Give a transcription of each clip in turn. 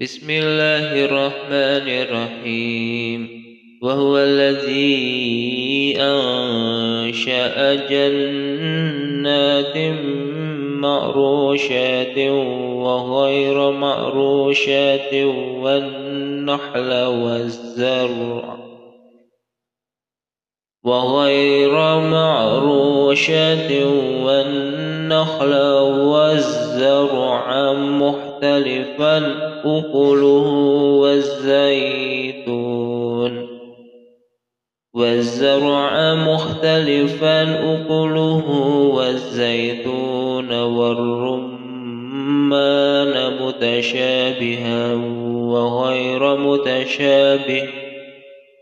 بسم الله الرحمن الرحيم وهو الذي أنشأ جنات معروشات وغير معروشات والنحل والزرع وغير معروشات والنخل والزرع مختلفا أكله والزيتون والزرع مختلفا أكله والزيتون والرمان متشابها وغير متشابه.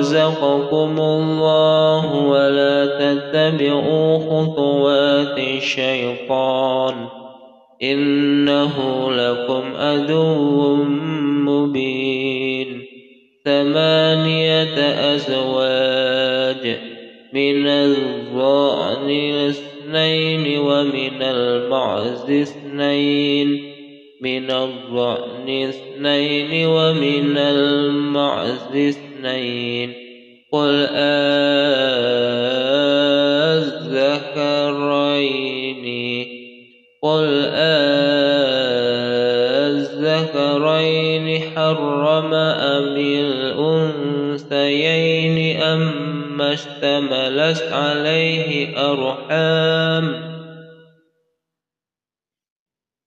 رزقكم الله ولا تتبعوا خطوات الشيطان إنه لكم عدو مبين ثمانية أزواج من الضأن اثنين ومن المعز اثنين من الضأن اثنين ومن المعز اثنين قل الذكرين قل الذكرين حرم أم الأنثيين أم اشتملت عليه أرحام.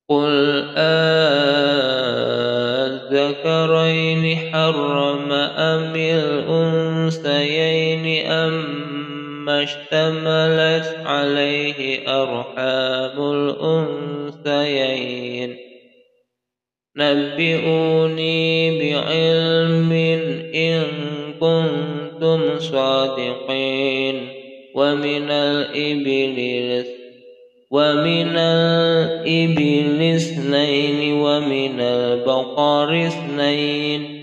قل الذكرين حرم الأنثيين أم اشتملت عليه أرحام الأنثيين. نبئوني بعلم إن كنتم صادقين. ومن الإبل ومن الإبل اثنين ومن البقر اثنين.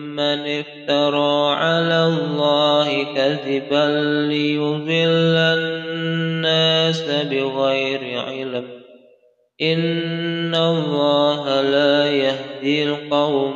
افترى على الله كذبا ليضل الناس بغير علم إن الله لا يهدي القوم